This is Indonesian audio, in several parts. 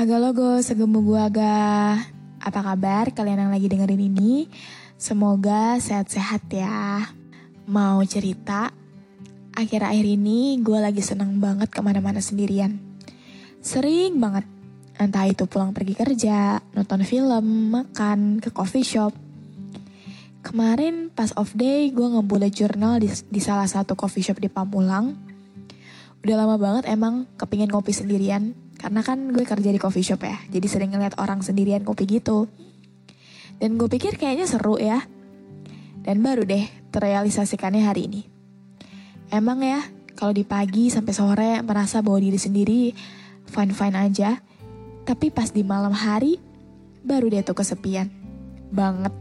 Haga logo, segemu gua aga. Apa kabar kalian yang lagi dengerin ini? Semoga sehat-sehat ya. Mau cerita? Akhir-akhir ini gue lagi seneng banget ke mana-mana sendirian. Sering banget. Entah itu pulang pergi kerja, nonton film, makan, ke coffee shop. Kemarin pas off day gue ngebullet jurnal di, di salah satu coffee shop di Pamulang. Udah lama banget emang kepingin ngopi sendirian karena kan gue kerja di coffee shop ya, jadi sering ngeliat orang sendirian kopi gitu. Dan gue pikir kayaknya seru ya. Dan baru deh terrealisasikannya hari ini. Emang ya, kalau di pagi sampai sore merasa bahwa diri sendiri fine-fine aja. Tapi pas di malam hari, baru deh tuh kesepian. Banget.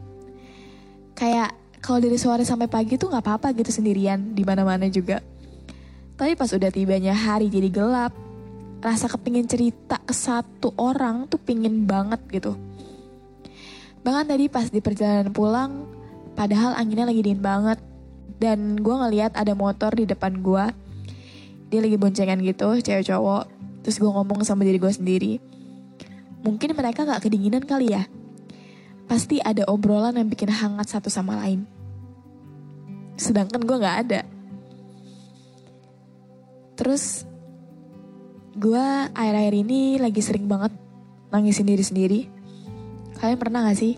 Kayak kalau dari sore sampai pagi tuh gak apa-apa gitu sendirian di mana-mana juga. Tapi pas udah tibanya hari jadi gelap, rasa kepingin cerita ke satu orang tuh pingin banget gitu. Bahkan tadi pas di perjalanan pulang, padahal anginnya lagi dingin banget. Dan gue ngeliat ada motor di depan gue. Dia lagi boncengan gitu, cewek cowok. Terus gue ngomong sama diri gue sendiri. Mungkin mereka gak kedinginan kali ya. Pasti ada obrolan yang bikin hangat satu sama lain. Sedangkan gue gak ada. Terus gue akhir-akhir ini lagi sering banget nangisin diri sendiri. Kalian pernah gak sih?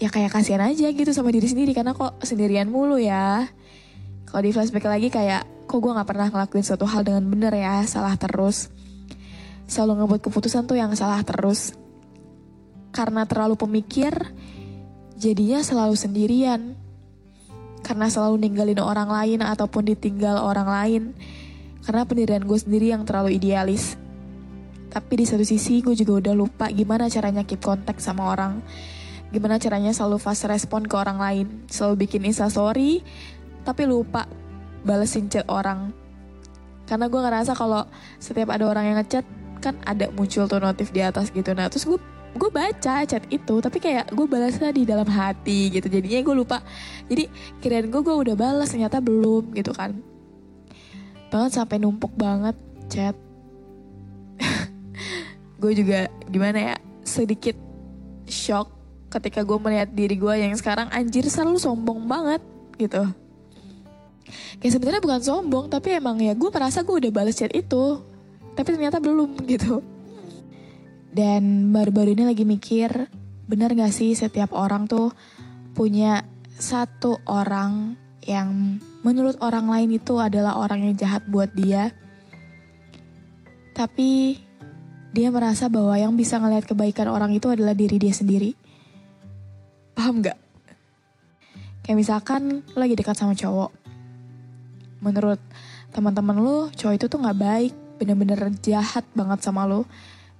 Ya kayak kasihan aja gitu sama diri sendiri karena kok sendirian mulu ya. Kalau di flashback lagi kayak kok gue gak pernah ngelakuin suatu hal dengan bener ya, salah terus. Selalu ngebuat keputusan tuh yang salah terus. Karena terlalu pemikir, jadinya selalu sendirian. Karena selalu ninggalin orang lain ataupun ditinggal orang lain karena pendirian gue sendiri yang terlalu idealis. Tapi di satu sisi gue juga udah lupa gimana caranya keep kontak sama orang. Gimana caranya selalu fast respon ke orang lain. Selalu bikin instastory, tapi lupa balesin chat orang. Karena gue ngerasa kalau setiap ada orang yang ngechat, kan ada muncul tuh notif di atas gitu. Nah terus gue gue baca chat itu tapi kayak gue balasnya di dalam hati gitu jadinya gue lupa jadi kirain gue gue udah balas ternyata belum gitu kan banget sampai numpuk banget chat. Gue juga gimana ya sedikit shock ketika gue melihat diri gue yang sekarang anjir selalu sombong banget gitu. Kayak sebenarnya bukan sombong tapi emang ya gue merasa gue udah balas chat itu tapi ternyata belum gitu. Dan baru-baru ini lagi mikir bener gak sih setiap orang tuh punya satu orang yang menurut orang lain itu adalah orang yang jahat buat dia. Tapi dia merasa bahwa yang bisa ngelihat kebaikan orang itu adalah diri dia sendiri. Paham gak? Kayak misalkan lagi dekat sama cowok. Menurut teman-teman lo, cowok itu tuh gak baik, bener-bener jahat banget sama lo.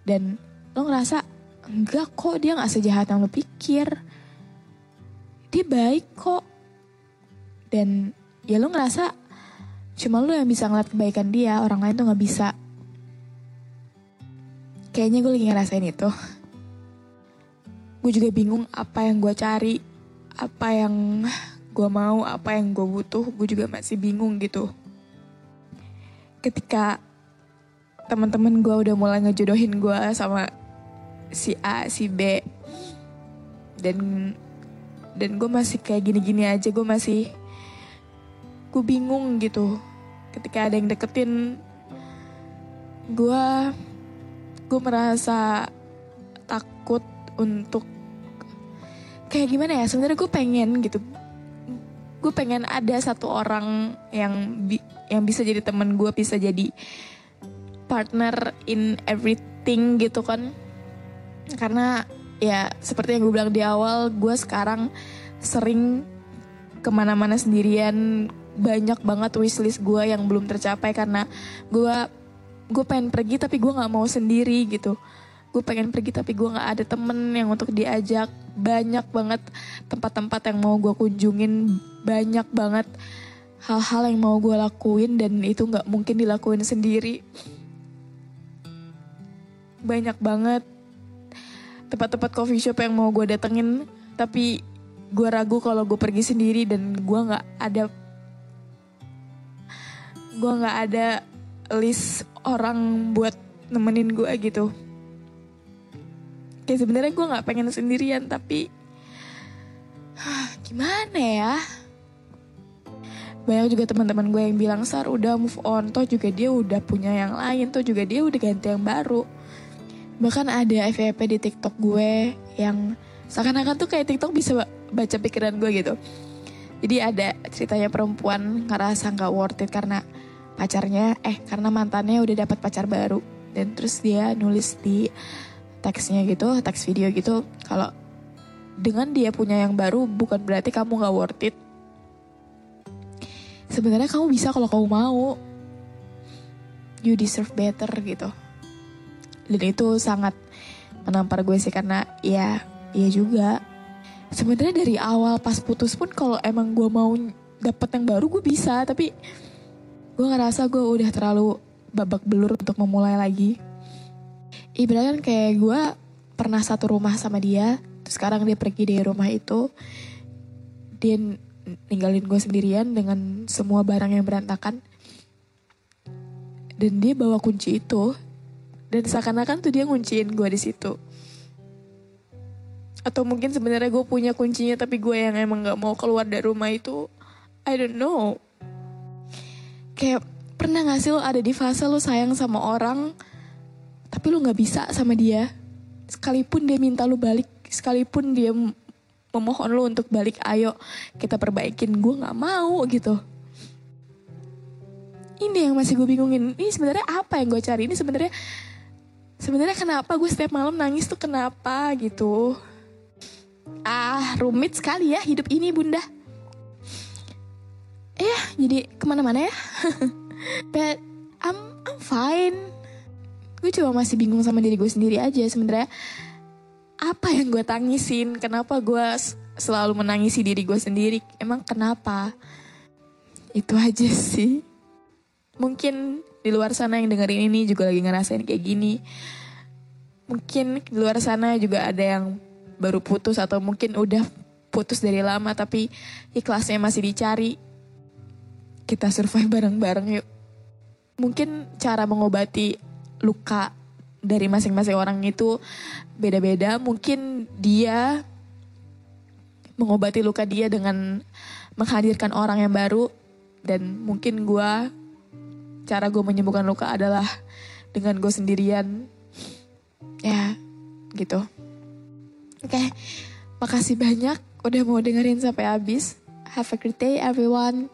Dan lo ngerasa, enggak kok dia gak sejahat yang lo pikir. Dia baik kok. Dan ya lo ngerasa cuma lo yang bisa ngeliat kebaikan dia, orang lain tuh gak bisa. Kayaknya gue lagi ngerasain itu. Gue juga bingung apa yang gue cari, apa yang gue mau, apa yang gue butuh, gue juga masih bingung gitu. Ketika teman-teman gue udah mulai ngejodohin gue sama si A, si B, dan dan gue masih kayak gini-gini aja, gue masih gue bingung gitu. Ketika ada yang deketin gue gue merasa takut untuk kayak gimana ya? Sebenarnya gue pengen gitu. Gue pengen ada satu orang yang bi yang bisa jadi teman gue bisa jadi partner in everything gitu kan. Karena ya seperti yang gue bilang di awal gue sekarang sering ke mana-mana sendirian banyak banget wishlist gue yang belum tercapai karena gue gue pengen pergi tapi gue nggak mau sendiri gitu. Gue pengen pergi tapi gue nggak ada temen yang untuk diajak. Banyak banget tempat-tempat yang mau gue kunjungin. Banyak banget hal-hal yang mau gue lakuin dan itu nggak mungkin dilakuin sendiri. Banyak banget tempat-tempat coffee shop yang mau gue datengin. Tapi gue ragu kalau gue pergi sendiri dan gue nggak ada gue nggak ada list orang buat nemenin gue gitu. Kayak sebenarnya gue nggak pengen sendirian tapi gimana ya? Banyak juga teman-teman gue yang bilang sar udah move on. Toh juga dia udah punya yang lain toh juga dia udah ganti yang baru. Bahkan ada FYP di TikTok gue yang seakan-akan tuh kayak TikTok bisa baca pikiran gue gitu. Jadi ada ceritanya perempuan ngerasa nggak worth it karena pacarnya eh karena mantannya udah dapat pacar baru. Dan terus dia nulis di teksnya gitu teks video gitu kalau dengan dia punya yang baru bukan berarti kamu nggak worth it. Sebenarnya kamu bisa kalau kamu mau. You deserve better gitu. Dan itu sangat menampar gue sih karena ya iya juga. Sebenarnya dari awal pas putus pun kalau emang gue mau dapet yang baru gue bisa. Tapi gue ngerasa gue udah terlalu babak belur untuk memulai lagi. Ibaratnya kayak gue pernah satu rumah sama dia terus sekarang dia pergi dari rumah itu. Dia ninggalin gue sendirian dengan semua barang yang berantakan. Dan dia bawa kunci itu dan seakan-akan tuh dia ngunciin gue di situ. Atau mungkin sebenarnya gue punya kuncinya tapi gue yang emang nggak mau keluar dari rumah itu. I don't know kayak pernah gak sih lo ada di fase lo sayang sama orang tapi lo nggak bisa sama dia? Sekalipun dia minta lo balik sekalipun dia memohon lo untuk balik ayo kita perbaikin. Gue nggak mau gitu. Ini yang masih gue bingungin. Ini sebenarnya apa yang gue cari? Ini sebenarnya sebenarnya kenapa gue setiap malam nangis tuh kenapa gitu. Ah rumit sekali ya hidup ini bunda jadi ke mana-mana ya. But I'm I'm fine. Gue cuma masih bingung sama diri gue sendiri aja sebenarnya. Apa yang gue tangisin? Kenapa gue selalu menangisi diri gue sendiri? Emang kenapa? Itu aja sih. Mungkin di luar sana yang dengerin ini juga lagi ngerasain kayak gini. Mungkin di luar sana juga ada yang baru putus atau mungkin udah putus dari lama tapi ikhlasnya masih dicari kita survive bareng-bareng yuk. Mungkin cara mengobati luka dari masing-masing orang itu beda-beda. Mungkin dia mengobati luka dia dengan menghadirkan orang yang baru. Dan mungkin gue, cara gue menyembuhkan luka adalah dengan gue sendirian. Ya, gitu. Oke, makasih banyak udah mau dengerin sampai habis. Have a great day everyone.